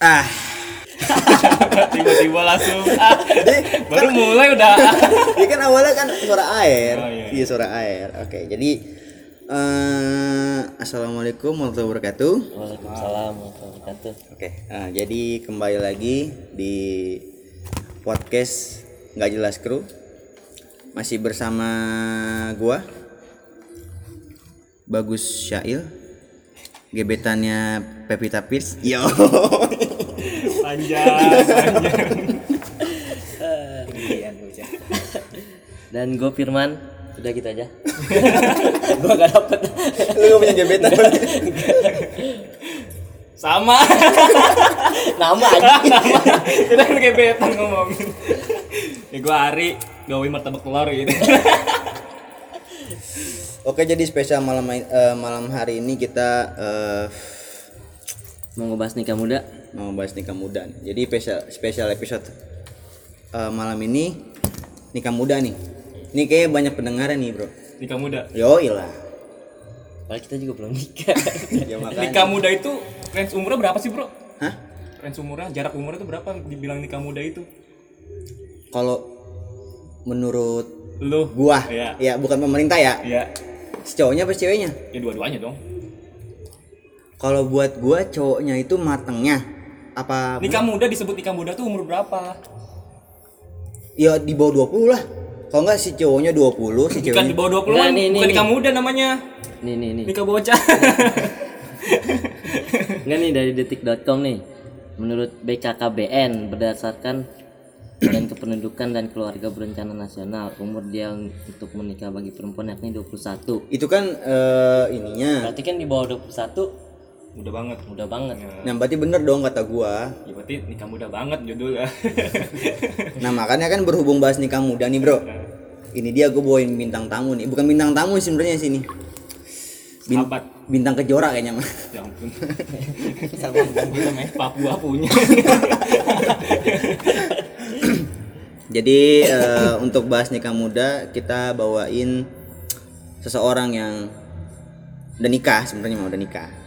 Ah, tiba-tiba langsung ah, baru mulai udah ini kan awalnya kan suara air. Oh, iya, iya. suara air. Oke, jadi eh assalamualaikum warahmatullahi wabarakatuh. Waalaikumsalam warahmatullahi wabarakatuh. Oke, nah, jadi kembali lagi di podcast nggak jelas kru. Masih bersama gua Bagus Syail. Gebetannya Pevita Pierce. Yo. panjang panjang Dan gue Firman, udah gitu aja. gue gak dapet. Lu gak punya gebetan? sama Nama aja. kita kan gebetan ngomongin ya gua Ari gawe martabak telur gitu Oke, jadi spesial malam eh, malam hari ini kita eh, Mau ngebahas nikah muda? mau bahas nikah muda nih. Jadi spesial spesial episode eh, malam ini nikah muda nih. Ini kayaknya banyak pendengaran nih, Bro. nikah muda Yo, ilah. Padahal kita juga belum nikah. Ya makanya. nikah muda itu range umurnya berapa sih bro Hah? range umurnya jarak umurnya itu berapa dibilang nikah muda itu Kalau menurut lu gua, Iya. ya bukan pemerintah ya. ya Si cowoknya apa si ceweknya? ya dua-duanya dong Kalau buat gua cowoknya itu matengnya apa nikah muda disebut nikah muda tuh umur berapa ya di bawah 20 lah. Kalau enggak si cowoknya 20, si bukan di ceweknya bawah 20 Nah, an nih, bukan nih, nikah nih. muda namanya nih nih nih. nikah bocah Enggak nih dari detik.com nih. Menurut BKKBN berdasarkan Badan Kependudukan dan Keluarga Berencana Nasional, umur dia untuk menikah bagi perempuan yakni 21. itu kan eh, ininya. Berarti kan di bawah 21 muda banget. Udah banget. Nah, berarti bener dong kata gua. ya berarti nikah muda banget judulnya Nah makanya kan berhubung bahas nikah muda nih bro. Ini dia gue bawain bintang tamu nih. Bukan bintang tamu sih sebenarnya sini Bin- sahabat. Bintang kejora kayaknya mah. Ya ampun. Papua punya. Jadi eh, untuk bahas nikah muda Kita bawain Seseorang yang Udah nikah sebenarnya mah udah nikah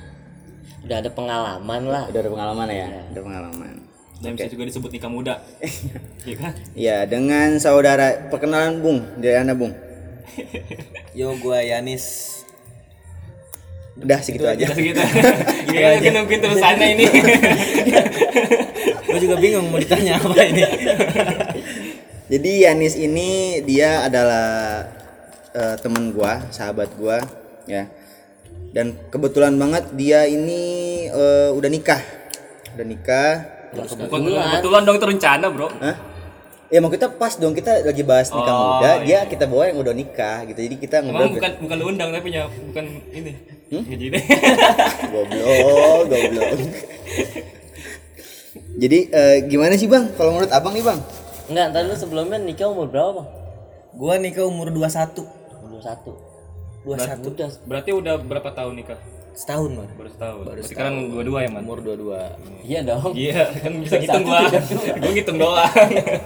Udah ada pengalaman lah. Udah ada pengalaman ya? Udah pengalaman. Dan bisa juga disebut nikah muda. Iya kan? Ya dengan saudara Perkenalan Bung Dari anda Bung. Yo gua Yanis. Udah segitu aja. segitu. Ya kita nungguin terusannya ini. Gue juga bingung mau ditanya apa ini. Jadi Yanis ini dia adalah eh, teman gua, sahabat gua, ya. Dan kebetulan banget dia ini eh, udah nikah, udah nikah. kebetulan kebetulan dong itu rencana bro Hah? Ya mau kita pas dong kita lagi bahas nikah Oh, muda, dia kita bawa yang udah nikah gitu. Jadi kita emang ngobrol bukan bukan lu undang tapi ya bukan ini Gaji deh goblok, goblok. Jadi eh, gimana sih bang? Kalau menurut abang nih bang? Enggak, ntar lu sebelumnya nikah umur berapa, Bang? Gua nikah umur 21 Umur 1. 21 Udah berarti udah berapa tahun nikah Setahun baru baru setahun berarti sekarang dua-dua ya man Umur 22 Iya dong. iya kan bisa ngitung gua gua ngitung doang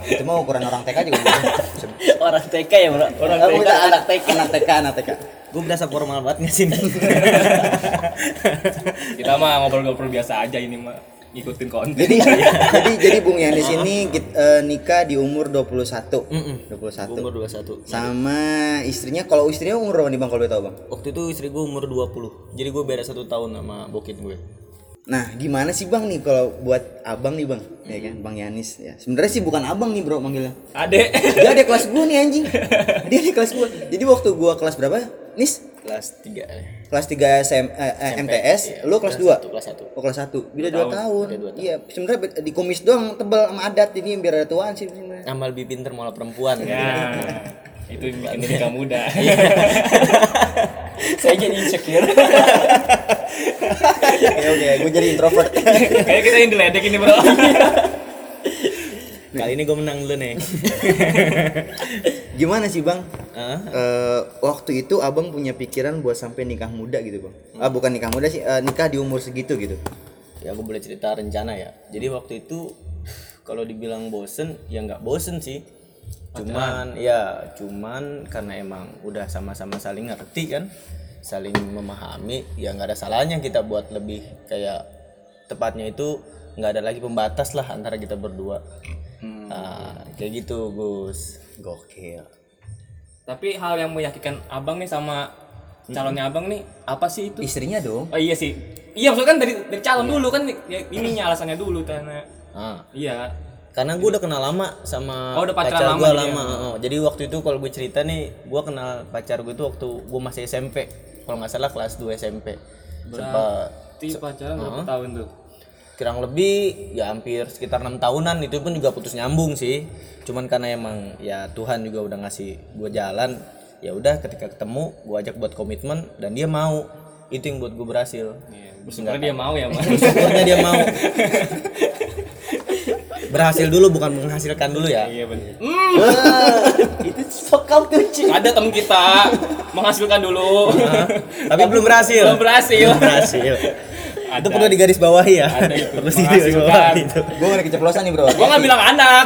Itu mah ukuran orang TK juga. Orang TK ya, Bro. Orang TK, bukan, anak TK. Anak TK, anak TK. Gue berasa formal banget gak sih kita mah ngobrol-ngobrol biasa aja ini mah ngikutin konten jadi jadi jadi Bung Yanis ini kit- eh, nikah di umur 21. Mm-mm. 21. Umur 21 Sama istrinya kalau istrinya umur berapa nih Bang kalau boleh tahu Bang? Waktu itu istri gue umur 20 Jadi gue beda satu tahun sama bokit gue Nah, gimana sih Bang nih kalau buat Abang nih Bang? Ya kan, Bang Yanis ya. Sebenarnya sih bukan Abang nih, Bro, manggilnya. adek Dia ada kelas gua nih anjing. Dia di kelas gua. Jadi waktu gua kelas berapa? Nis? Kelas 3 Kelas 3 SM, eh, eh, MTS, iya. lu kelas 2. Kelas satu, kelas satu. Oh, kelas 1. Beda 2 tahun. Beda dua tahun. Iya, sebenarnya be- di kumis doang tebal sama adat jadi biar ada tuaan sih sebenarnya. Amal lebih pinter malah perempuan ya itu yang bikin dia nikah muda Saya jadi insecure. ya oke, gua jadi introvert. kayak kita yang diledek ini bro. Kali ini gue menang dulu nih. Gimana sih, Bang? Hah? Eh, waktu itu abang punya pikiran buat sampai nikah muda gitu bang. Ah bukan nikah muda sih eh, nikah di umur segitu gitu. Ya gue boleh cerita rencana ya. Jadi waktu itu Kalau dibilang bosen Ya nggak bosen sih Cuman ya Cuman karena emang udah sama-sama saling ngerti kan Saling memahami Ya nggak ada salahnya kita buat lebih Kayak Tepatnya itu nggak ada lagi pembatas lah antara kita berdua nah, kayak gitu Gus Gokil. Tapi hal yang meyakinkan abang nih sama calonnya abang nih apa sih itu? Istrinya dong. Oh iya sih. Iya maksudnya kan dari dari calon dulu kan ya, ininya alasannya dulu karena ah. iya. Karena gue udah kenal lama sama Oh, udah pacar lama gue lama ya? oh. jadi waktu itu kalau gue cerita nih gue kenal pacar gue itu waktu gue masih SMP kalau nggak salah kelas 2 SMP Berarti pacaran berapa tahun tuh? kurang lebih ya hampir sekitar enam tahunan. Itu pun juga putus nyambung sih. Cuman karena emang ya Tuhan juga udah ngasih gue jalan ya udah ketika ketemu gue ajak buat komitmen dan dia mau. Itu yang buat gue berhasil. Iya, sebenarnya dia mau ya, Mas. syukurnya dia mau berhasil dulu bukan menghasilkan dulu ya Iya benar. itu sokal tuh. Ada temen kita menghasilkan dulu. tapi belum berhasil Belum berhasil. belum berhasil Ada. itu perlu digaris bawahi ya Ada itu, perlu digaris bawahi itu Gue gak ada keceplosan nih bro. Gua nggak bilang anak.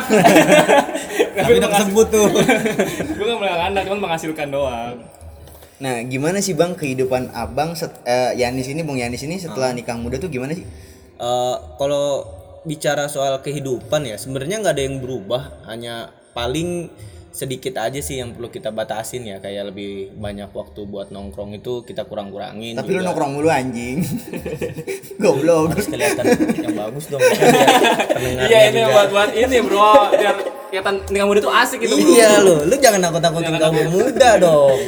tapi udah kesebut tuh Gua nggak bilang anak, cuma menghasilkan doang. Nah, gimana sih bang kehidupan abang set, eh, Yanis ini, bung Yanis ini setelah nikah muda tuh gimana sih? Eh, kalau bicara soal kehidupan ya sebenarnya nggak ada yang berubah hanya paling sedikit aja sih yang perlu kita batasin ya kayak lebih banyak waktu buat nongkrong itu kita kurang-kurangin Tapi lu juga. nongkrong mulu anjing. Goblok. harus kelihatan yang bagus dong Iya ini juga. buat buat ini bro, biar kelihatan nikah muda tuh asik gitu. bro. iya lo lu jangan nakut-nakutin kamu muda dong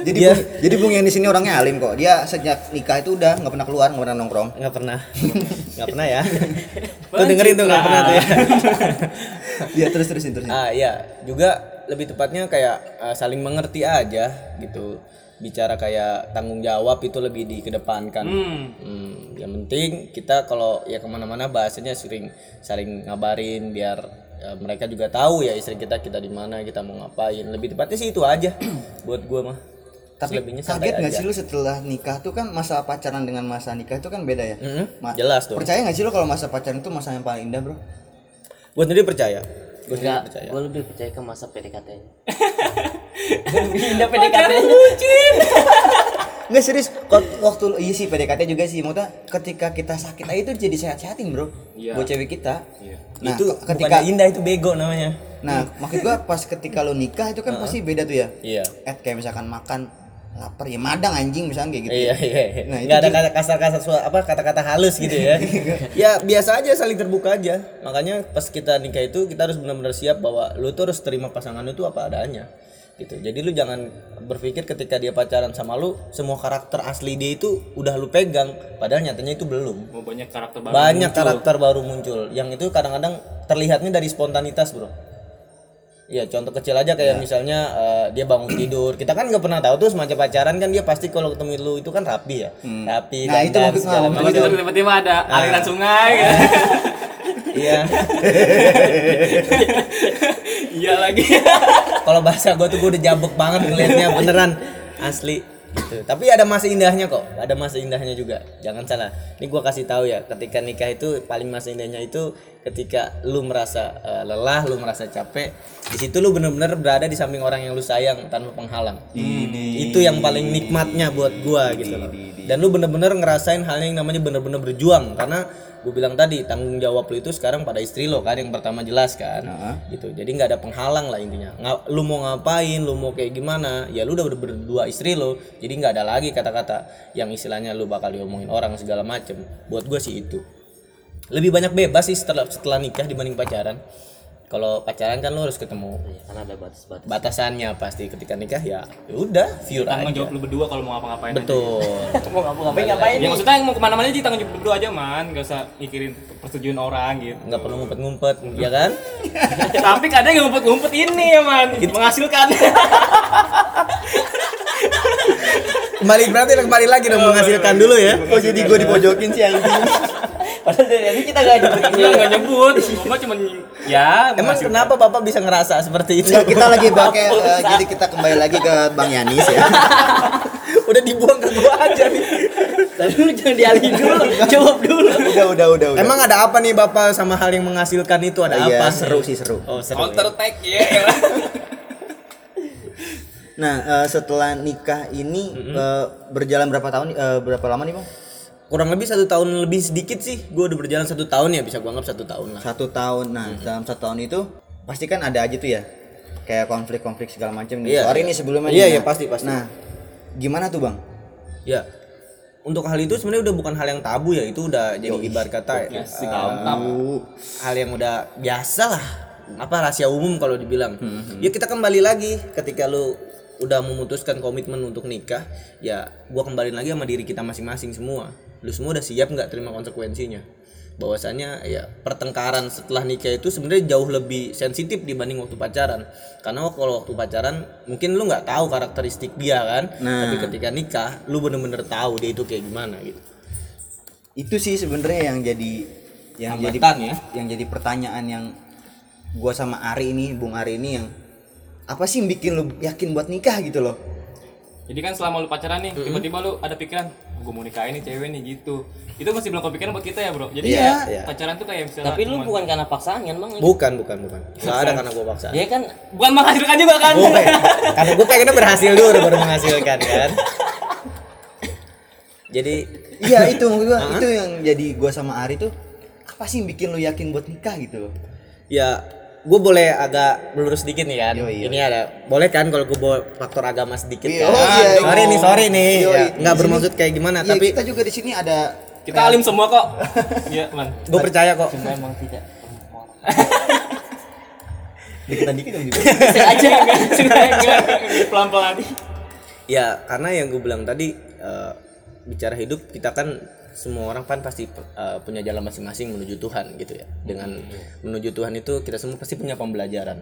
Jadi Dia- bung, jadi bung Yanis ini orangnya alim kok. Dia sejak nikah itu udah nggak pernah keluar, nggak pernah nongkrong. nggak pernah. Nggak pernah ya. Tuh dengerin tuh nggak pernah tuh ya. Iya terus terusin terusin. ah ya juga lebih tepatnya kayak uh, saling mengerti aja gitu. Bicara kayak tanggung jawab itu lebih dikedepankan. Hmm. Hmm, yang penting kita kalau ya ke mana-mana bahasanya sering saling ngabarin biar ya, mereka juga tahu ya istri kita kita di mana kita mau ngapain. Lebih tepatnya sih itu aja. Buat gua mah Tapi Selebihnya santai kaget nggak sih lu setelah nikah tuh kan masa pacaran dengan masa nikah itu kan beda ya? Mhm, Ma- jelas tuh Percaya nggak sih lu kalau masa pacaran itu masa yang paling indah bro? gua sendiri percaya gua sendiri Enggak, percaya gue lebih percaya ke masa PDKT-nya. lebih indah PDKT-nya. Nggak serius, Kok- waktu iya sih PDKT juga sih, maksudnya ketika kita sakit aja itu jadi sehat-sehatin bro, Iya. buat cewek kita. Iya. Nah, itu ke- ketika, indah itu bego namanya nah maksud gua pas ketika lu nikah itu kan pasti beda tuh ya. iya Eh kayak misalkan makan lapar ya madang anjing misalkan kayak gitu. Iya ya. iya. iya. Nah, itu nggak ada kata kasar-kasar apa kata-kata halus gitu ya. ya biasa aja saling terbuka aja. Makanya pas kita nikah itu kita harus benar-benar siap bahwa lu tuh harus terima pasangan lu itu apa adanya. Gitu. Jadi lu jangan berpikir ketika dia pacaran sama lu semua karakter asli dia itu udah lu pegang padahal nyatanya itu belum. Mau banyak karakter baru. Banyak muncul. karakter baru muncul yang itu kadang-kadang terlihatnya dari spontanitas, Bro. Iya, contoh kecil aja kayak misalnya eh, dia bangun tidur. Kita kan nggak pernah tahu tuh semacam pacaran kan dia pasti kalau ketemu lu itu kan rapi ya. Rapi Nah, dan itu maksud- macam. Tiba-tiba tiba-tiba ada aliran sungai. gitu. Iya. Iya lagi. kalau bahasa gua tuh gua udah jabek banget ngelihatnya beneran asli gitu. Tapi ada masa indahnya kok. Ada masa indahnya juga. Jangan salah. Ini gua kasih tahu ya, ketika nikah itu paling masa indahnya itu ketika lu merasa eh, lelah, lu merasa capek, di situ lu bener-bener berada di samping orang yang lu sayang tanpa penghalang. Itu yang paling nikmatnya buat gua gitu loh. Dan lu bener-bener ngerasain hal yang namanya bener-bener berjuang karena gue bilang tadi tanggung jawab lu itu sekarang pada istri lo kan yang pertama jelas kan. Gitu. Jadi nggak ada penghalang lah intinya. Nga- lu mau ngapain lu mau kayak gimana ya lu udah ber- berdua istri lo. Jadi nggak ada lagi kata-kata yang istilahnya lu bakal diomongin orang segala macem. Buat gue sih itu. Lebih banyak bebas sih setelah setelah nikah dibanding pacaran kalau pacaran kan lu harus ketemu Iya, karena ada batas-batas. batasannya pasti ketika nikah ya ya udah view Tanggung aja jawab lu berdua kalau mau ngapa-ngapain. aja. betul Mau ngapa-ngapain ngapain? Ya maksudnya mau ke mana-mana aja tanggung jawab berdua aja man, gak usah mikirin persetujuan orang gitu. nggak perlu ngumpet-ngumpet ya kan Tapi kadang yang ngumpet-ngumpet ini ya man, menghasilkan. kembali berarti kembali lagi dong menghasilkan dulu ya Oh jadi gue dipojokin sih anjing. Padahal dari tadi kita gak nyebut. Iya nggak nyebut, cuma cuma ya. Emang kenapa Bapak bisa ngerasa seperti itu? Kita lagi pakai eh, jadi kita kembali lagi ke Bang Yanis ya. Udah dibuang ke gua aja nih. Tapi lu jangan dialihin dulu, jawab dulu. udah udah udah udah. Emang ada apa nih Bapak sama hal yang menghasilkan itu ada Iya, apa? seru sih seru. Oh, seru. counter ya. attack ya. Nah, eh, setelah nikah ini eh, berjalan berapa tahun? eh, berapa lama nih, Bang? Kurang lebih satu tahun lebih sedikit sih. Gue udah berjalan satu tahun ya bisa gue anggap satu tahun lah. Satu tahun. Nah dalam satu tahun itu pasti kan ada aja tuh ya. Kayak konflik-konflik segala macam nih. Iya, sorry iya. nih sebelumnya Iya, iya, pasti, pasti. nah gimana tuh bang? Ya untuk hal itu sebenarnya udah bukan hal yang tabu ya. Itu udah jadi ibarat kata eh, hal yang udah biasa lah. Apa rahasia umum kalau dibilang. Ya kita kembali lagi. Ketika lu udah memutuskan komitmen untuk nikah ya gua kembali lagi sama diri kita masing-masing semua lu semua udah siap nggak terima konsekuensinya? Bahwasanya ya pertengkaran setelah nikah itu sebenarnya jauh lebih sensitif dibanding waktu pacaran. Karena kalau waktu pacaran mungkin lu nggak tahu karakteristik dia kan? Nah. tapi ketika nikah lu bener-bener tahu dia itu kayak gimana gitu. Itu sih sebenarnya yang jadi yang jadi Hambatan ya. yang jadi pertanyaan yang gua sama Ari ini Bung Ari ini yang apa sih yang bikin lu yakin buat nikah gitu loh? Jadi kan selama lu pacaran nih, tiba-tiba lu ada pikiran, gue mau nikahin nih cewek nih gitu. Itu masih belum kepikiran buat kita ya bro. Jadi Iya, ya iya. pacaran tuh kayak misalnya. Tapi lu cuman- bukan karena paksaan kan bang? bukan bukan bukan nggak ada karena gua paksa Dia kan bukan menghasilkan juga kan? Bukan. karena gue pengennya berhasil dulu baru menghasilkan kan jadi iya itu maksud gua itu yang jadi gua sama Ari tuh apa sih yang bikin lu yakin buat nikah gitu loh ya gue boleh agak melurus sedikit nih kan Yoi, yoi. ini ada boleh kan kalau gue bawa faktor agama sedikit Iya, kan? oh, iya, iya. sorry nih sorry nih Yoi. Ya, nggak bermaksud kayak gimana Iya, tapi kita juga di sini ada Kita alim semua kok. Iya man. gue percaya kok cuma emang tidak deketan dikit dong juga Sengaja enggak, pelan-pelan. ya karena yang gue bilang tadi eh, bicara hidup kita kan semua orang kan pasti eh, punya jalan masing-masing menuju Tuhan gitu ya. Dengan menuju Tuhan itu kita semua pasti punya pembelajaran.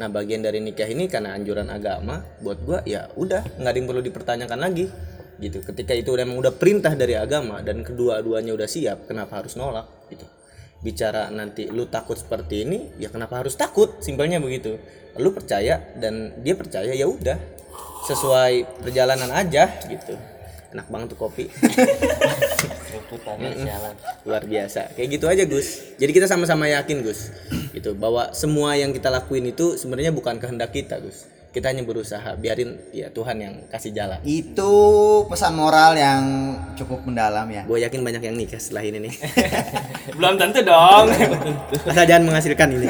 Nah bagian dari nikah ini karena anjuran agama buat gua ya udah nggak ada yang perlu dipertanyakan lagi gitu. Ketika itu memang udah perintah dari agama dan kedua-duanya udah siap kenapa harus nolak gitu? Bicara nanti lu takut seperti ini ya kenapa harus takut? Simpelnya begitu. Lu percaya dan dia percaya ya udah. Sesuai perjalanan aja gitu. Enak banget tuh kopi tuntutannya jalan. luar biasa. Kayak gitu aja Gus. Jadi kita sama-sama yakin Gus. Gitu bahwa semua yang kita lakuin itu sebenarnya bukan kehendak kita Gus. Kita hanya berusaha biarin ya Tuhan yang kasih jalan. Itu pesan moral yang cukup mendalam ya. Gue yakin banyak yang nikah setelah ini nih. Belum tentu dong. asal jangan menghasilkan ini.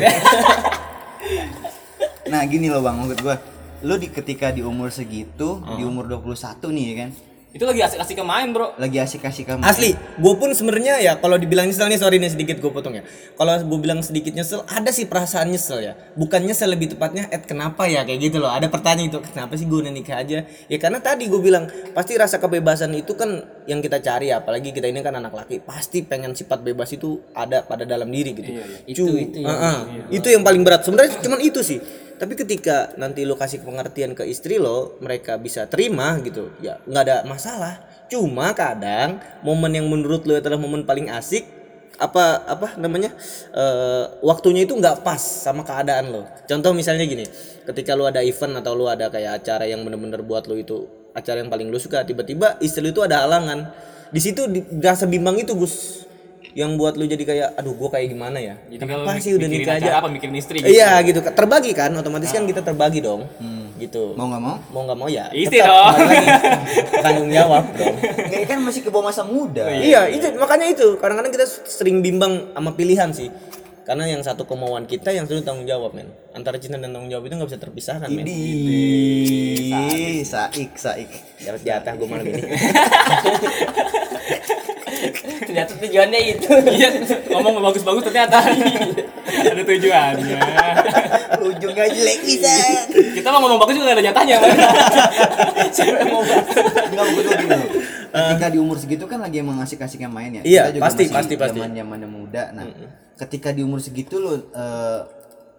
Nah gini loh bang. Maksud gua lu di ketika di umur segitu di umur 21 nih ya kan Itu lagi asik-asik main bro. lagi asik-asik kamu Asli, gue pun sebenarnya ya kalau dibilang nyesel nih sorry nih sedikit gue potong ya. Kalau gue bilang sedikit nyesel, ada sih perasaan nyesel ya. Bukan nyesel lebih tepatnya, eh kenapa ya kayak gitu loh. Ada pertanyaan itu, kenapa sih gue nikah aja? Ya karena tadi gue bilang pasti rasa kebebasan itu kan yang kita cari ya. Apalagi kita ini kan anak laki, pasti pengen sifat bebas itu ada pada dalam diri gitu. Itu itu yang Heeh, itu yang paling berat. Sebenarnya cuman itu sih. Tapi ketika nanti lo kasih pengertian ke istri lo, mereka bisa terima gitu. Ya nggak ada masalah. Cuma kadang momen yang menurut lo adalah momen paling asik apa apa namanya eh, waktunya itu nggak pas sama keadaan lo. Contoh misalnya gini, ketika lo ada event atau lo ada kayak acara yang bener-bener buat lo itu acara yang paling lo suka, tiba-tiba istri lo itu ada halangan. Di situ rasa bimbang itu Gus yang buat lu jadi kayak aduh gua kayak gimana ya Jadi kalau kenapa sih udah mikirin nikah aja apa mikirin istri gitu. Iya gitu, terbagi kan, otomatis kan kita terbagi dong, gitu. mau nggak mau Mau nggak mau ya. Istri tetap dong. tanggung jawab dong. Nggak, kan masih ke bawah masa muda iya, itu makanya itu. Kadang-kadang kita sering bimbang sama pilihan sih. Karena yang satu kemauan kita, yang satu tanggung jawab men. Antara cinta dan tanggung jawab itu nggak bisa terpisahkan men. Idi, saik, saik. Dapat jatah gue malam ini. Ternyata tujuannya itu. Iya, ngomong bagus-bagus ternyata ada tujuannya. Ujungnya jelek bisa. Kita mau ngomong bagus juga gak ada nyatanya. Siapa yang mau begitu gini loh. Ketika di umur segitu kan lagi emang asik-asiknya main ya. Iya, Kita juga pasti, masih pasti, pasti. Zaman-zamannya muda. Nah, ketika di umur segitu lu eh,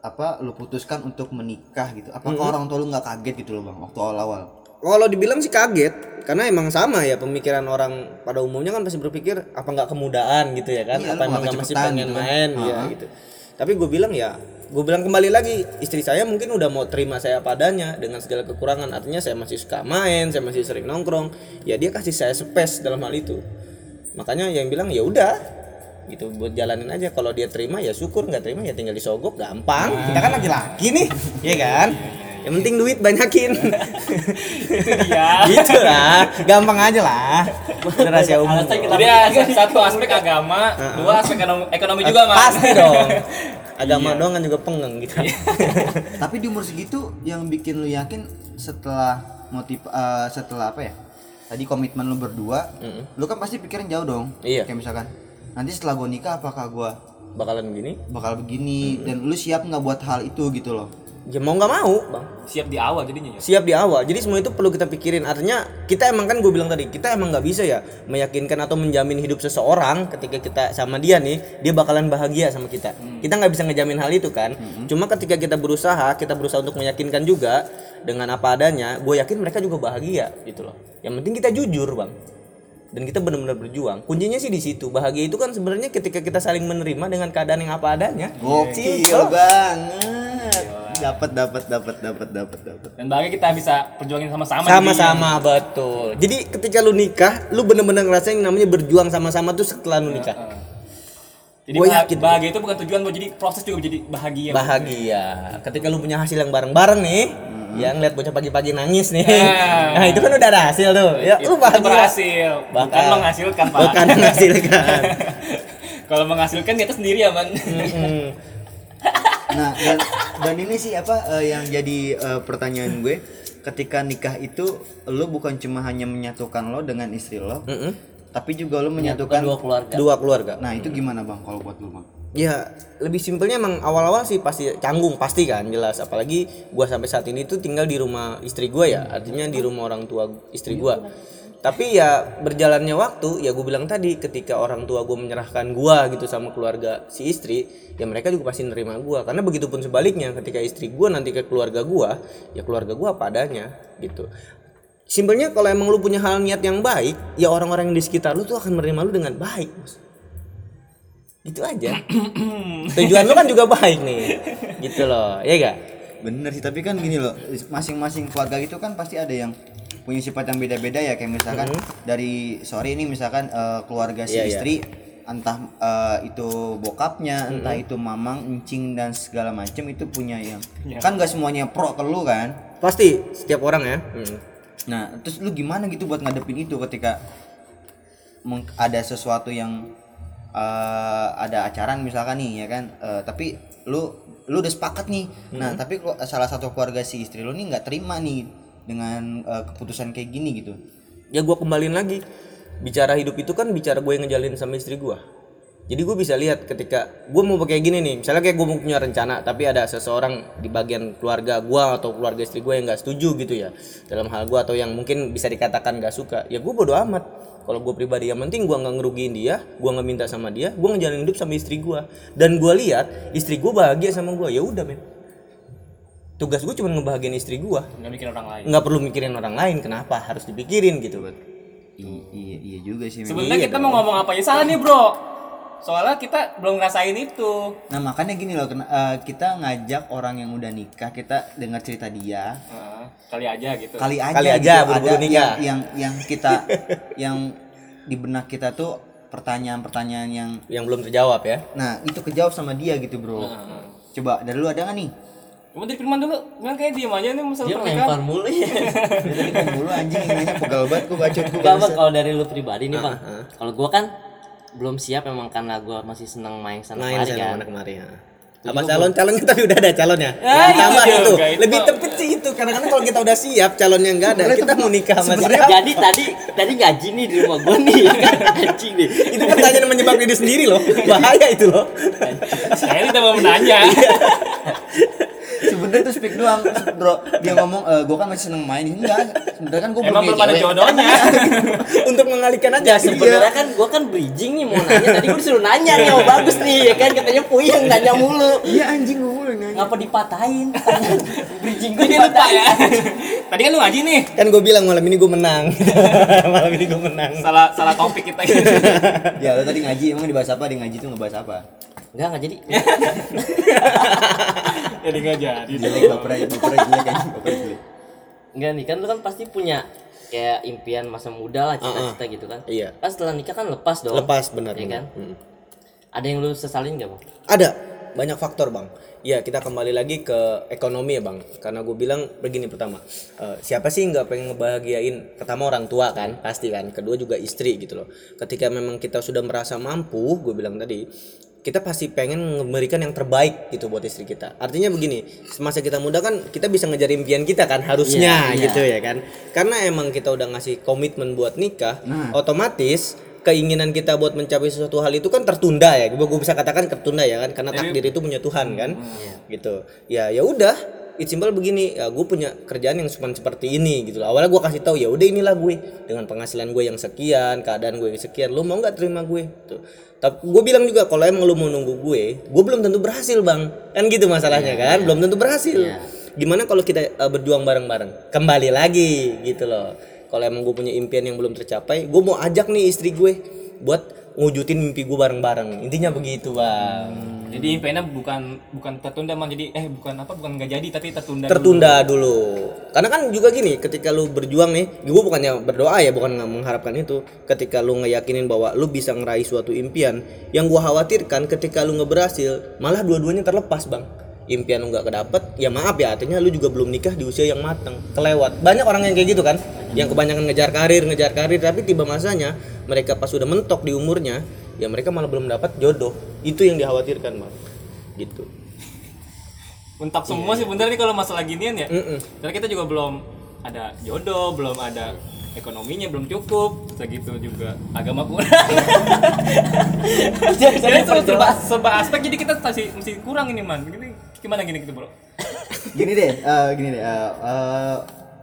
apa lu putuskan untuk menikah gitu. Apakah orang tua lu nggak kaget gitu loh, Bang, waktu awal-awal? Kalau dibilang sih kaget, karena emang sama ya pemikiran orang pada umumnya kan pasti berpikir apa nggak kemudaan gitu ya kan, Iya, apa emang nggak masih pengen gitu kan. main? Ya gitu. Tapi gue bilang ya, gue bilang kembali lagi istri saya mungkin udah mau terima saya padanya dengan segala kekurangan, artinya saya masih suka main, saya masih sering nongkrong, ya dia kasih saya space dalam hal itu. Makanya yang bilang ya udah gitu buat jalanin aja. Kalau dia terima ya syukur. Nggak terima ya tinggal disogok. Gampang. Kita kan laki-laki nih. Ya kan yang penting duit banyakin. Iya. gitu lah. Gampang aja lah. Itu rahasia umum. Alasan kita- Jadi ya, satu aspek agama, dua aspek ekonomi, ekonomi juga mas. pasti dong. Agama doang kan juga pengen gitu. Tapi di umur segitu yang bikin lu yakin setelah motiv eh, setelah apa ya? Tadi komitmen lu berdua, lu kan pasti pikirin jauh dong. Iya. Kayak misalkan nanti setelah gua nikah apakah gua bakalan gini? bakal begini? Dan lu siap nggak buat hal itu gitu loh. Ya mau nggak mau bang. Siap di awal jadinya ya. siap di awal. Jadi semua itu perlu kita pikirin. Artinya kita emang kan gue bilang tadi kita emang nggak bisa ya meyakinkan atau menjamin hidup seseorang ketika kita sama dia nih dia bakalan bahagia sama kita. Kita nggak bisa ngejamin hal itu kan. Cuma ketika kita berusaha kita berusaha untuk meyakinkan juga dengan apa adanya gue yakin mereka juga bahagia gitu loh. Yang penting kita jujur bang. Dan kita benar-benar berjuang. Kuncinya sih di situ. Bahagia itu kan sebenarnya ketika kita saling menerima dengan keadaan yang apa adanya. Gokil banget. Dapat dapat dapat dapat dapat dapat. Dan bahagia kita bisa perjuangin sama-sama. sama-sama betul jadi ketika lu nikah lu bener-bener ngerasain namanya berjuang sama-sama tuh setelah lu nikah jadinya. Jadi Gua bah- yakin. bahagia itu bukan tujuan, buat jadi proses juga jadi bahagia. bahagia ketika lu punya hasil yang bareng-bareng nih ya ngeliat bocah pagi-pagi nangis nih Ah. nah itu kan udah ada hasil tuh ya Itu lu bahagia berhasil, bukan Bakal. menghasilkan pak. bukan menghasilkan Kalau menghasilkan kita sendiri ya man. Mm-mm. Nah, dan, dan ini sih apa eh, yang jadi eh, pertanyaan gue. Ketika nikah itu lu bukan cuma hanya menyatukan lo dengan istri lo, Mm-mm. tapi juga lo menyatukan dua keluarga. dua keluarga. Nah, itu gimana Bang kalau buat lu, Bang? ya lebih simpelnya emang awal-awal sih pasti canggung pasti kan jelas. Apalagi gua sampai saat ini tuh tinggal di rumah istri gua ya artinya di rumah orang tua istri gua tapi ya berjalannya waktu ya gue bilang tadi ketika orang tua gue menyerahkan gua gitu sama keluarga si istri ya mereka juga pasti nerima gua. Karena begitupun sebaliknya ketika istri gua nanti ke keluarga gua ya keluarga gua apa adanya gitu. Simpelnya kalau emang lu punya hal niat yang baik ya orang-orang yang di sekitar lu tuh akan menerima lu dengan baik Mas. gitu aja. Tujuan lu kan juga baik nih. Gitu loh ya gak Bener sih, tapi kan gini loh, masing-masing keluarga itu kan pasti ada yang punya sifat yang beda-beda ya, kayak misalkan dari sorry ini misalkan eh, keluarga si Iya, iya. istri entah eh, itu bokapnya, entah itu mamang, encing dan segala macem itu punya yang kan gak semuanya pro ke lu kan. pasti setiap orang ya Hmm. Nah, terus lu gimana gitu buat ngadepin itu ketika ada sesuatu yang eh, ada acara misalkan nih ya kan, Eh, tapi lu lu udah sepakat nih. Nah, tapi kelu- salah satu keluarga si istri lu nih nggak terima nih dengan eh, keputusan kayak gini gitu. ya gua kembaliin lagi. Bicara hidup itu kan bicara gue yang ngejalin sama istri gua. Jadi gue bisa lihat ketika gue mau pakai gini nih misalnya kayak gue mau punya rencana tapi ada seseorang di bagian keluarga gua atau keluarga istri gue yang nggak setuju gitu ya dalam hal gua atau yang mungkin bisa dikatakan nggak suka ya gue bodo amat. Kalau gue pribadi yang penting gue nggak ngerugiin dia gue nggak minta sama dia gue ngejalin hidup sama istri gua. Dan gue lihat istri gue bahagia sama gue ya udah men tugas gue cuma ngebahagiain istri gua Nggak mikir orang lain. nggak perlu mikirin orang lain kenapa harus dipikirin gitu I- iya iya juga sih. Sebenarnya kita mau ngomong apa ya salah nih bro. Soalnya kita belum ngerasain itu. Nah, makanya gini loh, kena- eh, kita ngajak orang yang udah nikah, kita dengar cerita dia, kali aja gitu. kali aja Kali aja, gitu, buru-buru ada nikah. yang, yang yang kita yang di benak kita tuh pertanyaan-pertanyaan yang yang belum terjawab ya nah itu kejawab sama dia gitu bro coba dari lu ada nggak nih Cuma dari Firman dulu, Firman kayak diem aja nih masalah dia pernikahan. lempar mulu ya. Dari kan dulu anjing. Nanya pegal banget gua bacot gua Enggak bang, kalau dari lu pribadi nih bang. Kalau gua kan belum siap emang karena gua masih seneng main sana main kemari sama kan. mana kemari ya apa calon calonnya tapi udah ada calonnya. Ah, yang itu tambah dia, itu. enggak, itu. lebih tepet sih itu kadang-kadang kalau kita udah siap calonnya nggak ada. Kita mau nikah sama siapa? Jadi tadi tadi ngaji nih di rumah gua nih Anjing nih. Itu pertanyaan menjebak diri sendiri loh. Bahaya itu loh. Saya tidak mau menanya. Sebenarnya tuh speak doang. Bro dia ngomong eh, gua kan masih seneng main. Enggak sebenarnya kan gua Emang belum punya ada jodohnya. untuk mengalihkan aja. Ya sebenarnya kan gua kan bridging nih mau nanya. Tadi gua disuruh nanya nih oh bagus nih ya kan? Katanya puyeng nanya mulu. Iya anjing gua mulai nanya. Ngapa dipatahin? Bridging gua Jadi lupa ya. Tadi kan lu ngaji nih. kan gue bilang malam ini gue menang. Malam ini gue menang. Salah salah topik kita. ya lu tadi ngaji emang dibahas apa? Di ngaji tuh ngebahas apa Enggak enggak jadi. Jadi nggak jadi. bapernya jelek anjing bapernya jelek Enggak nih kan lu kan pasti punya kayak impian masa muda lah cita-cita gitu kan. Iya. Pas setelah nikah kan lepas dong. Lepas benar Iya kan? Hmm. Ada yang lu sesalin gak bang? ada. Banyak faktor bang. Ya kita kembali lagi ke ekonomi ya bang. Karena gue bilang begini pertama eh, siapa sih nggak pengen ngebahagiain pertama orang tua kan pasti kan. Kedua juga istri gitu loh. Ketika memang kita sudah merasa mampu gue bilang tadi kita pasti pengen memberikan yang terbaik gitu buat istri kita. Artinya begini semasa kita muda kan kita bisa ngejar impian kita kan harusnya Iya, iya. gitu ya kan. Karena emang kita udah ngasih komitmen buat nikah otomatis keinginan kita buat mencapai sesuatu hal itu kan tertunda ya. Gue bisa katakan tertunda ya kan karena takdir itu punya Tuhan kan. Gitu. Ya ya udah it's simple begini ya gue punya kerjaan yang cuma seperti ini gitu loh. Awalnya gue kasih tahu ya udah inilah gue dengan penghasilan gue yang sekian keadaan gue yang sekian lu mau nggak terima gue? Tuh tapi gue bilang juga kalau emang lu mau nunggu gue gue belum tentu berhasil bang. Kan gitu masalahnya kan? belum tentu berhasil. Gimana kalau kita uh, berjuang bareng-bareng? Kembali lagi gitu loh. Kalau emang gue punya impian yang belum tercapai gue mau ajak nih istri gue buat ngwujudin mimpi gue bareng-bareng. Intinya begitu bang Jadi impiannya bukan bukan tertunda man jadi eh bukan apa bukan nggak jadi tapi tertunda. dulu. tertunda dulu. karena kan juga gini ketika lu berjuang nih gue bukannya berdoa ya bukan mengharapkan itu. Ketika lu ngeyakinin bahwa lu bisa ngeraih suatu impian yang gua khawatirkan ketika lu nggak berhasil malah dua-duanya terlepas bang. Impian lu nggak kedapet ya maaf ya artinya lu juga belum nikah di usia yang matang kelewat. Banyak orang yang kayak gitu kan yang kebanyakan ngejar karir ngejar karir tapi tiba masanya mereka pas sudah mentok di umurnya ya mereka malah belum dapat jodoh itu yang dikhawatirkan bang gitu Untuk semua sih bener nih kalau masalah ginian ya. Mm-mm. Karena kita juga belum ada jodoh, belum ada ekonominya belum cukup, segitu juga agama kurang. jadi serba, serba, serba aspek jadi kita masih masih kurang ini man. Gini, gimana gini gitu bro? gini deh eh, gini deh eh, eh,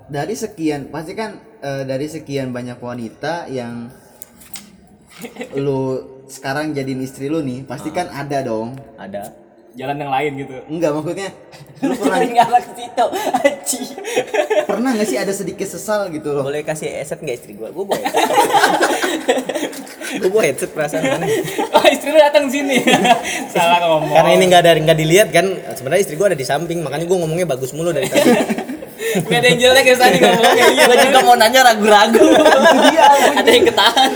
dari sekian pasti kan eh, dari sekian banyak wanita yang lu sekarang jadiin istri lu nih pasti kan ada dong. Ada. Jalan yang lain gitu. enggak maksudnya lu pernah ke situ aji pernah nggak sih ada sedikit sesal gitu loh? Boleh kasih headset nggak istri gua? Gua bawa headset. Gua bawa headset perasaan mana Oh istri lu datang sini. Salah ngomong. karena ini nggak ada nggak dilihat kan sebenarnya istri gua ada di samping makanya gua ngomongnya bagus mulu dari tadi. Gak ada yang jelek ya tadi ngomongnya. Iya, gue juga mau nanya ragu-ragu. Ada yang ketahan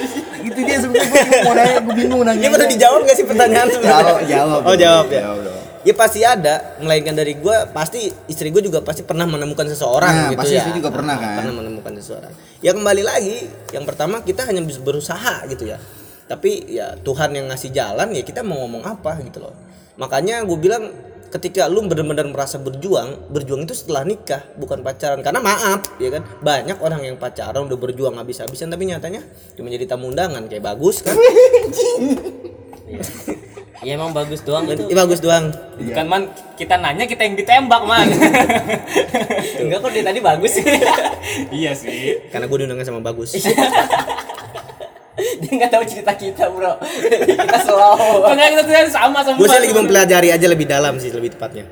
itu dia sebenarnya gue mau nanya gue bingung nanya. Ini udah dijawab nggak sih pertanyaan sebenarnya jawab jawab. Oh jawab ya. Jawab dong. ya pasti ada. Melainkan dari gua pasti istri gua juga pasti pernah menemukan seseorang Nah, gitu pasti ya. istri juga pernah kan? pernah menemukan seseorang. Ya kembali lagi yang pertama kita hanya bisa berusaha gitu ya. Tapi ya Tuhan yang ngasih jalan ya kita mau ngomong apa gitu loh. Makanya gue bilang ketika lu benar-benar merasa berjuang berjuang itu setelah nikah bukan pacaran. Karena maaf ya kan? Banyak orang yang pacaran udah berjuang habis-habisan tapi nyatanya cuma jadi tamu undangan kayak bagus kan? Ya emang bagus doang itu. Iya bagus doang. Bukan man, kita nanya kita yang ditembak man. enggak kok dia tadi bagus. Iya sih. karena gue diundangnya sama bagus dia nggak tahu cerita kita bro kita slow Enggak kita tuh sama sama. gue sih lagi mempelajari aja lebih dalam sih lebih tepatnya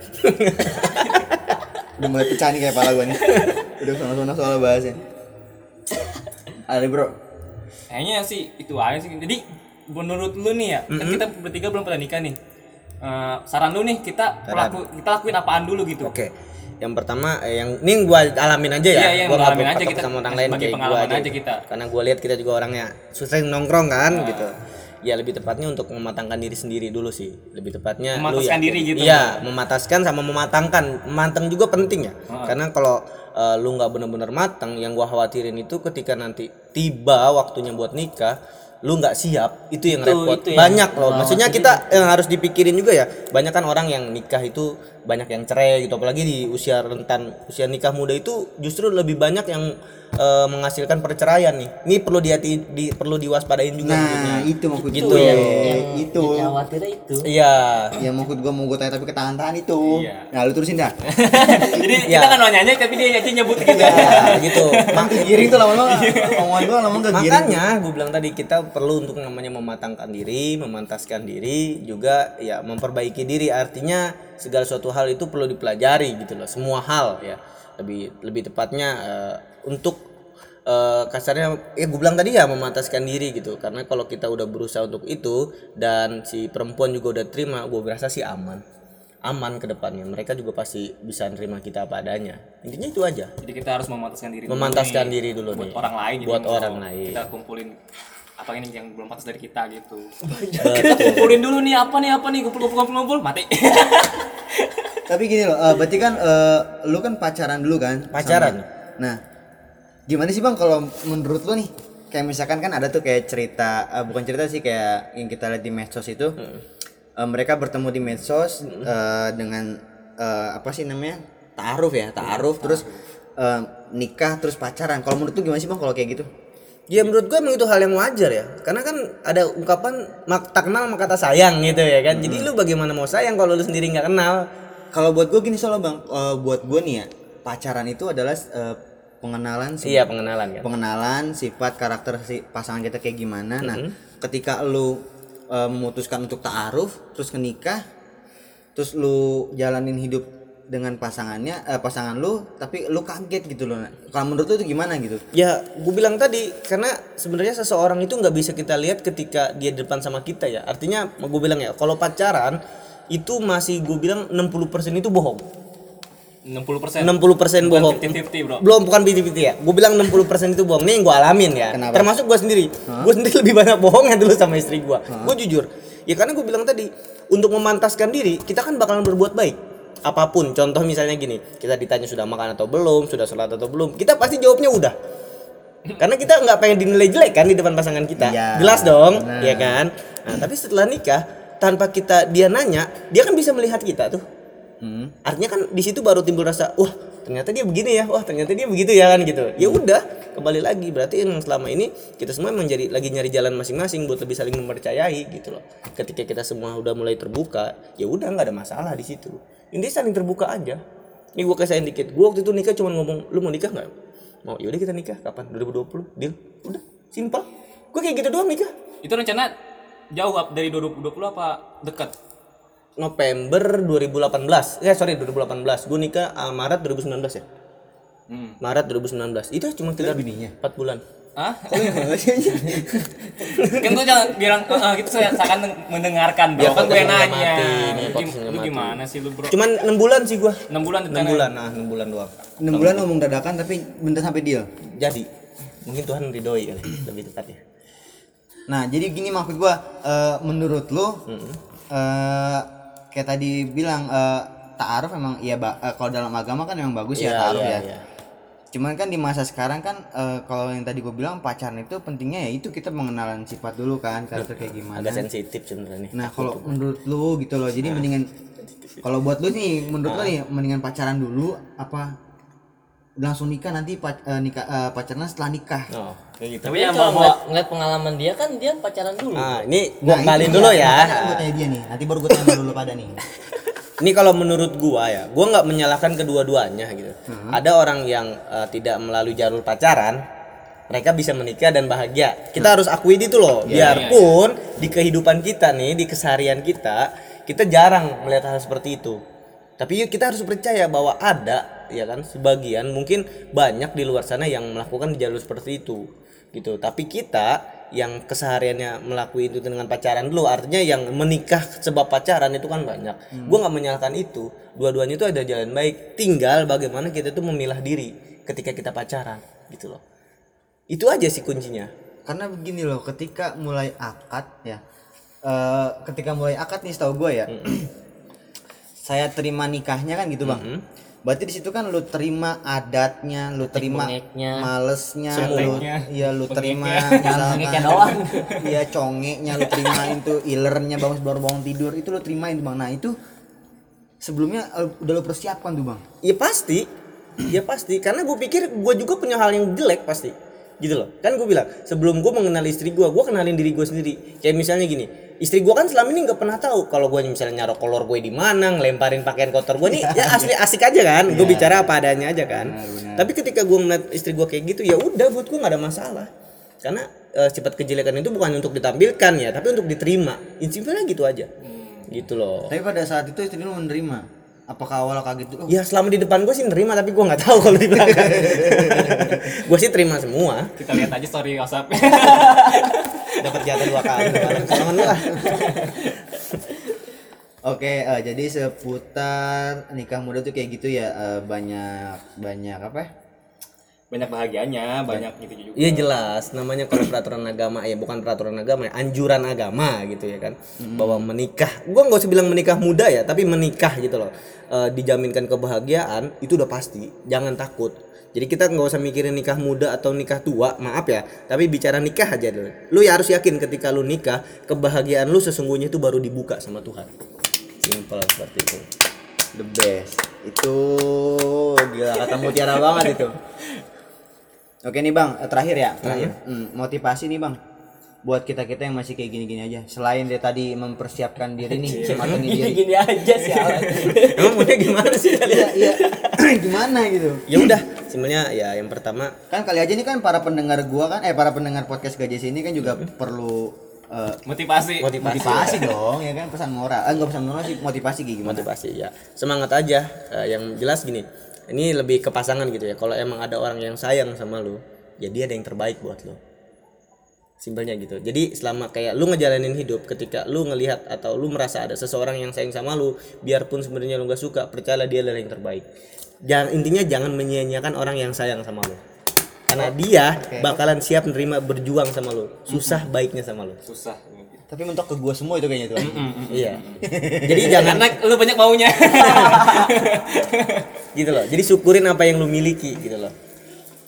udah mulai pecah nih kayak pala gue nih udah sana-sana soal bahasnya ada bro Kayaknya sih itu aja sih. Jadi menurut lu nih ya, kan kita bertiga belum pernah nikah nih. Eh, saran lu nih kita pelaku, kita lakuin apaan dulu gitu. Oke. Yang pertama eh, yang ini gua alamin aja ya. Iya, iya, gua nggak ngalamin aja kita. sama orang lain kayak gua aja. aja kita. Karena gua lihat kita juga orangnya susah nongkrong kan Nah. gitu. Ya lebih tepatnya untuk mematangkan diri sendiri dulu sih. Lebih tepatnya lu Memataskan yakin. diri gitu. Iya, memataskan sama mematangkan. Memantang juga penting ya. Ah. Karena kalau eh, lu nggak bener-bener matang, yang gua khawatirin itu ketika nanti tiba waktunya buat nikah, lu nggak siap itu yang Itu- repot itu yang banyak loh maksudnya kita yang harus dipikirin juga ya banyak kan orang yang nikah itu banyak yang cerai gitu. Apalagi di usia rentan usia nikah muda itu justru lebih banyak yang eh, menghasilkan perceraian nih. Ini perlu di, di perlu diwaspadain juga nah itu maksud Gitu. gue. Yang- itu yang khawatirnya itu. Iya. Yang maksud gue mau gue tanya tapi ketahan-tahan itu. Iya. nah lu terusin dah. Jadi Ya. kita kan mau nanya tapi dia aja nyebut gitu. ya gitu. Emang kegiring tuh lama-lama. Omongan gue lama kegiring Makanya gue bilang tadi kita perlu untuk namanya mematangkan diri, memantaskan diri, juga ya memperbaiki diri. Artinya segala suatu hal itu perlu dipelajari gitu loh. Semua hal ya. Lebih lebih tepatnya eh, untuk eh, kasarnya ya gue bilang tadi ya memantaskan diri gitu. Karena kalau kita udah berusaha untuk itu dan si perempuan juga udah terima, gue berasa sih aman. Aman ke depannya. Mereka juga pasti bisa nerima kita apa adanya. Intinya itu aja. Jadi kita harus memantaskan diri. dulu Memantaskan nih. diri dulu buat nih. orang lain. Buat kalau orang lain. Kita kumpulin apa ini yang belum pantas dari kita gitu kita kumpulin dulu nih apa nih apa nih kumpul kumpul kumpul, kumpul mati Tapi gini loh, eh, berarti kan eh, lu kan pacaran dulu kan? Pacaran. sama- Nah, gimana sih bang kalau menurut lu nih? Kayak misalkan kan ada tuh kayak cerita, eh, bukan cerita sih kayak yang kita lihat di medsos itu, Eh, mereka bertemu di medsos eh, dengan eh, apa sih namanya? Taaruf ya, taaruf, terus eh, nikah, terus pacaran. Kalau menurut lu gimana sih bang kalau kayak gitu? Ya menurut gue emang itu hal yang wajar ya. Karena kan ada ungkapan mak tak kenal maka kata sayang gitu ya kan. Jadi lu bagaimana mau sayang kalau lu sendiri nggak kenal? Kalau buat gue gini soalnya bang, eh, buat gue nih ya, pacaran itu adalah eh, pengenalan sih. Iya pengenalan kan. Pengenalan sifat karakter si pasangan kita kayak gimana. Nah ketika lu e, memutuskan untuk taaruf terus ke nikah terus lu jalanin hidup dengan pasangannya eh, pasangan lu tapi lu kaget gitu loh kalau menurut lu itu gimana gitu? Ya gue bilang tadi Karena sebenarnya seseorang itu nggak bisa kita lihat ketika dia di depan sama kita ya. Artinya gue bilang ya Kalau pacaran itu masih gue bilang 60% itu bohong. 60% 60% bohong. 50-50 bro. Belum bukan 50-50 ya. Gue bilang 60% itu bohong. Ini yang gue alamin ya. Kenapa? termasuk gue sendiri. Gue sendiri lebih banyak bohongnya dulu sama istri gue gue jujur. Ya karena gue bilang tadi untuk memantaskan diri kita kan bakalan berbuat baik apa pun. Contoh misalnya gini kita ditanya sudah makan atau belum sudah sholat atau belum kita pasti jawabnya udah. Karena kita nggak pengen dinilai jelek kan di depan pasangan kita. Iya, jelas dong benar. ya kan? Nah tapi setelah nikah tanpa kita dia nanya dia kan bisa melihat kita tuh. Hmm. artinya kan di situ baru timbul rasa wah ternyata dia begini ya wah ternyata dia begitu ya kan gitu. Ya udah kembali lagi. Berarti yang selama ini kita semua menjadi lagi nyari jalan masing-masing buat lebih saling mempercayai gitu loh. Ketika kita semua udah mulai terbuka ya udah nggak ada masalah di situ ini saling terbuka aja. Ini gua kasain dikit. Gua waktu itu nikah cuma ngomong lu mau nikah nggak? Mau yaudah kita nikah. Kapan? 2020 deal. Udah. Simpel. Gua kayak gitu doang nikah. Itu rencana jauh up dari 2020 apa dekat? November 2018 ya sorry 2018 gue nikah ah, Maret 2019 ya? Hmm. Maret 2019 itu cuma tiga bininya? 4 bulan ah kan tuh jangan bilang eh, gitu saya seakan mendengarkan bro Ya, kan gue yang nanya. Lu gimana sih lu bro? Cuman 6 bulan sih gua. 6 bulan 6 bulan nah 6 bulan doang. 6 bulan ngomong dadakan tapi bentar sampai deal. Jadi mungkin Tuhan ridhoi kali lebih tepatnya. Nah, jadi gini maksud gua, eh, menurut lu eh, kayak tadi bilang eh, ta'aruf emang iya eh, kalau dalam agama kan emang bagus ya Iya, ta'aruf iya, ya. iya. Cuman kan di masa sekarang kan eh, kalau yang tadi gue bilang pacaran itu pentingnya ya itu kita mengenalan sifat dulu kan karakter kayak gimana. agak sensitif sebenarnya Nah, kalau menurut lu gitu loh. Jadi mendingan kalau buat lu nih menurut lu nih mendingan pacaran dulu apa langsung nikah nanti pac- eh, nikah eh, pacaran setelah nikah. oh kayak gitu tapi Tapi yang bawa ngeliat, ngeliat pengalaman dia kan dia pacaran dulu. nah ini gua Nah, dulu dia. ya Makanya gue tanya dia nih. Nanti baru gue tanya dulu pada nih. Ini kalau menurut gua ya, gua nggak menyalahkan kedua-duanya gitu. Ada orang yang eh, tidak melalui jalur pacaran, mereka bisa menikah dan bahagia. Kita harus akui itu loh. Biarpun di kehidupan kita nih, di keseharian kita, kita jarang melihat hal seperti itu. Tapi yuk kita harus percaya bahwa ada ya kan sebagian mungkin banyak di luar sana yang melakukan jalur seperti itu gitu. Tapi kita yang kesehariannya melakukan itu dengan pacaran dulu. Artinya yang menikah sebab pacaran itu kan banyak. Gua nggak menyalahkan itu. Dua-duanya itu ada jalan baik. Tinggal bagaimana kita tuh memilah diri ketika kita pacaran gitu loh. Itu aja sih kuncinya. Karena begini loh, ketika mulai akad ya, eh, ketika mulai akad nih setahu gue ya, saya terima nikahnya kan gitu bang. Berarti di situ kan lu terima adatnya, lu terima bengeknya. malesnya, lu Bengeknya. ya lu terima misalkan doang. Iya congeknya lu terima itu ilernya bangun baru bangun tidur itu lu terima itu bang. Nah itu sebelumnya eh, udah lu persiapkan tuh bang. ya pasti ya pasti karena gue pikir gue juga punya hal yang jelek pasti gitu loh. Kan gue bilang sebelum gue mengenal istri gue gue kenalin diri gue sendiri. Kayak misalnya gini istri gue kan selama ini nggak pernah tahu kalau gue misalnya nyarok kolor gue di mana ngelemparin pakaian kotor gue nih ya asli asik aja kan? Gue bicara apa adanya aja kan? Tapi ketika gue ngeliat istri gue kayak gitu ya udah buat gue nggak ada masalah. Karena eh, sifat kejelekan itu bukan untuk ditampilkan ya tapi untuk diterima. Intinya gitu aja. Gitu loh. Tapi pada saat itu istri lu menerima. Apakah awal kaget? Oh, Ya selama di depan gue sih nerima tapi gue nggak tahu kalau di belakang. gue sih terima semua. kita lihat aja story WhatsApp Dapat jatah dua kali. Jangan lu ah. Oke, eh, jadi seputar nikah muda tuh kayak gitu ya eh, banyak banyak apa? ya? Banyak bahagianya banyak gitu juga. Iya jelas, namanya kalau peraturan agama ya bukan peraturan agama ya, anjuran agama gitu ya kan, bahwa menikah, gua nggak usah bilang menikah muda ya, tapi menikah gitu loh, Eh, dijaminkan kebahagiaan itu udah pasti, jangan takut. Jadi kita nggak usah mikirin nikah muda atau nikah tua, maaf ya, tapi bicara nikah aja dulu. Lu ya harus yakin ketika lu nikah, kebahagiaan lu sesungguhnya itu baru dibuka sama Tuhan. Simpel seperti itu. the best. Itu gila kata mutiara banget itu oke nih bang eh, terakhir ya terakhir. Hmm, motivasi nih bang buat kita kita yang masih kayak gini-gini aja. Selain dia tadi mempersiapkan diri nih matengin diri. Gini aja sih. Emang maunya gimana sih? Kalian? iya. Gimana gitu? Ya udah, sebenarnya ya yang pertama kan kali aja nih kan para pendengar gua kan eh para pendengar podcast gajah ini kan juga perlu eh, motivasi. Motivasi. motivasi dong ya kan? Pesan moral. Eh enggak pesan moral sih motivasi gimana? Motivasi ya. Semangat aja. Eh, yang jelas gini ini lebih ke pasangan gitu ya. Kalau emang ada orang yang sayang sama lu ya dia ada yang terbaik buat lu. Simpelnya gitu. Jadi selama kayak lu ngejalanin hidup ketika lu ngelihat atau lu merasa ada seseorang yang sayang sama lu biarpun sebenarnya lu gak suka percaya dia adalah yang terbaik. Jangan intinya jangan menyia-nyiakan orang yang sayang sama lu. Karena dia bakalan siap nerima berjuang sama lu. Susah baiknya sama lu. Susah. Tapi mentok ke gua semua itu kayaknya tuh iya. Jadi jangan karena lu banyak maunya gitu loh jadi syukurin apa yang lu miliki gitu loh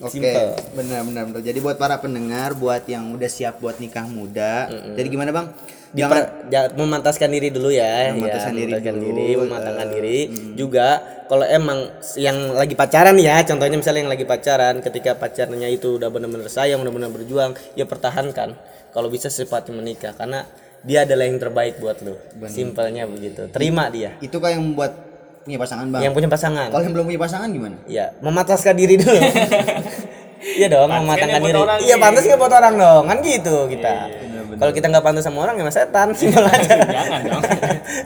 Oke, Simple. benar benar benar. Jadi buat para pendengar, buat yang udah siap buat nikah muda, jadi gimana bang? Jangan ja- memantaskan diri dulu ya, Memantaskan ya, diri memantaskan dulu, diri, mematangkan eh, diri. Juga kalau emang yang lagi pacaran ya, contohnya misalnya yang lagi pacaran, ketika pacarnya itu udah benar-benar sayang, udah benar berjuang, ya pertahankan. Kalau bisa secepatnya menikah, karena dia adalah yang terbaik buat lu. Simpelnya begitu. Terima dia. itu kan yang buat nih pasangan bang. Yang punya pasangan. Kalau yang belum punya pasangan gimana? Iya, memataskan diri dulu. iya dong, mematangkan kan ya diri. Iya, pantas nggak buat orang dong, kan gitu kita. Kalau kita nggak pantas sama orang ya mas setan, simpel aja. jangan dong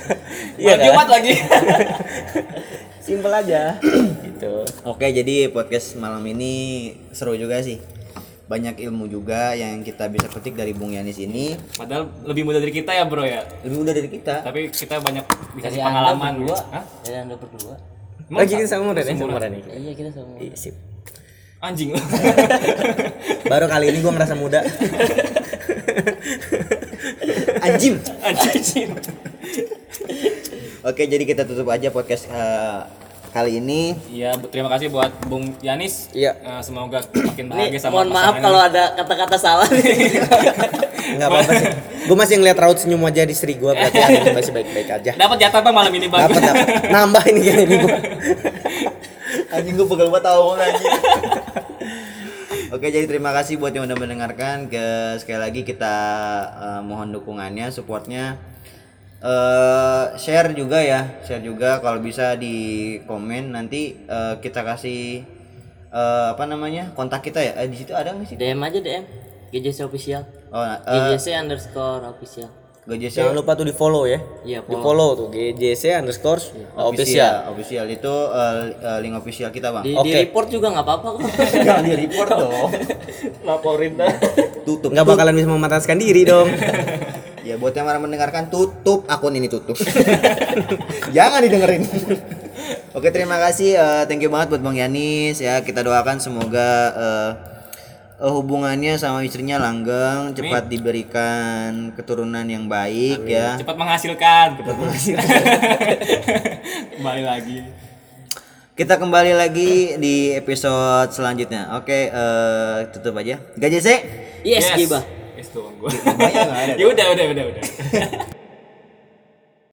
Iya kan? Jumat lagi Simpel aja. gitu. Oke, jadi podcast malam ini seru juga sih. Banyak ilmu juga yang kita bisa petik dari Bung Yanis ini. padahal lebih muda dari kita ya bro ya Lebih mudah dari kita. tapi kita banyak Dari dikasih anda pengalaman berdua. Hah? Dari anda berdua. Emang Lagi kita sama Ren, sama Ren nih. Iya kita sama. Iya, sip. anjing Baru kali ini gua ngerasa muda. Anjing. anjing Oke, jadi kita tutup aja podcast eh, kali ini. Iya, terima kasih buat Bung Yanis. Iya. Eh, semoga makin bahagia Ini sama mohon maaf kalau ada kata-kata salah nih. Enggak apa-apa sih. Gua masih ngeliat raut senyum aja di istri gua berarti hari masih baik-baik aja. Dapat jatah bang malam ini bang. Dapat dapat. Nambah ini kayaknya ini gua. Anjing gue pegel banget tahu anjing. Oke, jadi terima kasih buat yang udah mendengarkan. Ke sekali lagi kita eh, mohon dukungannya, supportnya. Eh share juga ya, share juga kalau bisa di komen nanti eh, kita kasih eh, apa namanya kontak kita ya. Eh, di situ ada nggak sih? DM aja DM. GJC official. Oh, eh, GJC underscore official. GJC Jangan lupa tuh di follow ya. Iya, Di follow tuh GJC underscore official. official. Official itu eh, eh, link official kita, Bang. Di, Oke. di report juga nggak apa-apa kok. Jangan di report dong. Laporin dah. Tutup. Nggak bakalan bisa memataskan diri dong. Ya buat yang mana mendengarkan tutup akun ini tutup. Jangan didengerin. Oke terima kasih eh, thank you banget buat Bang Yanis ya kita doakan semoga eh, eh, hubungannya sama istrinya langgeng cepat diberikan keturunan yang baik ya. Cepat menghasilkan. Cepat menghasilkan. Kembali lagi. Kita kembali lagi di episode selanjutnya. Oke eh, tutup aja. Gajah Yes, gibah. Yes tuh ada. Ya udah udah udah udah.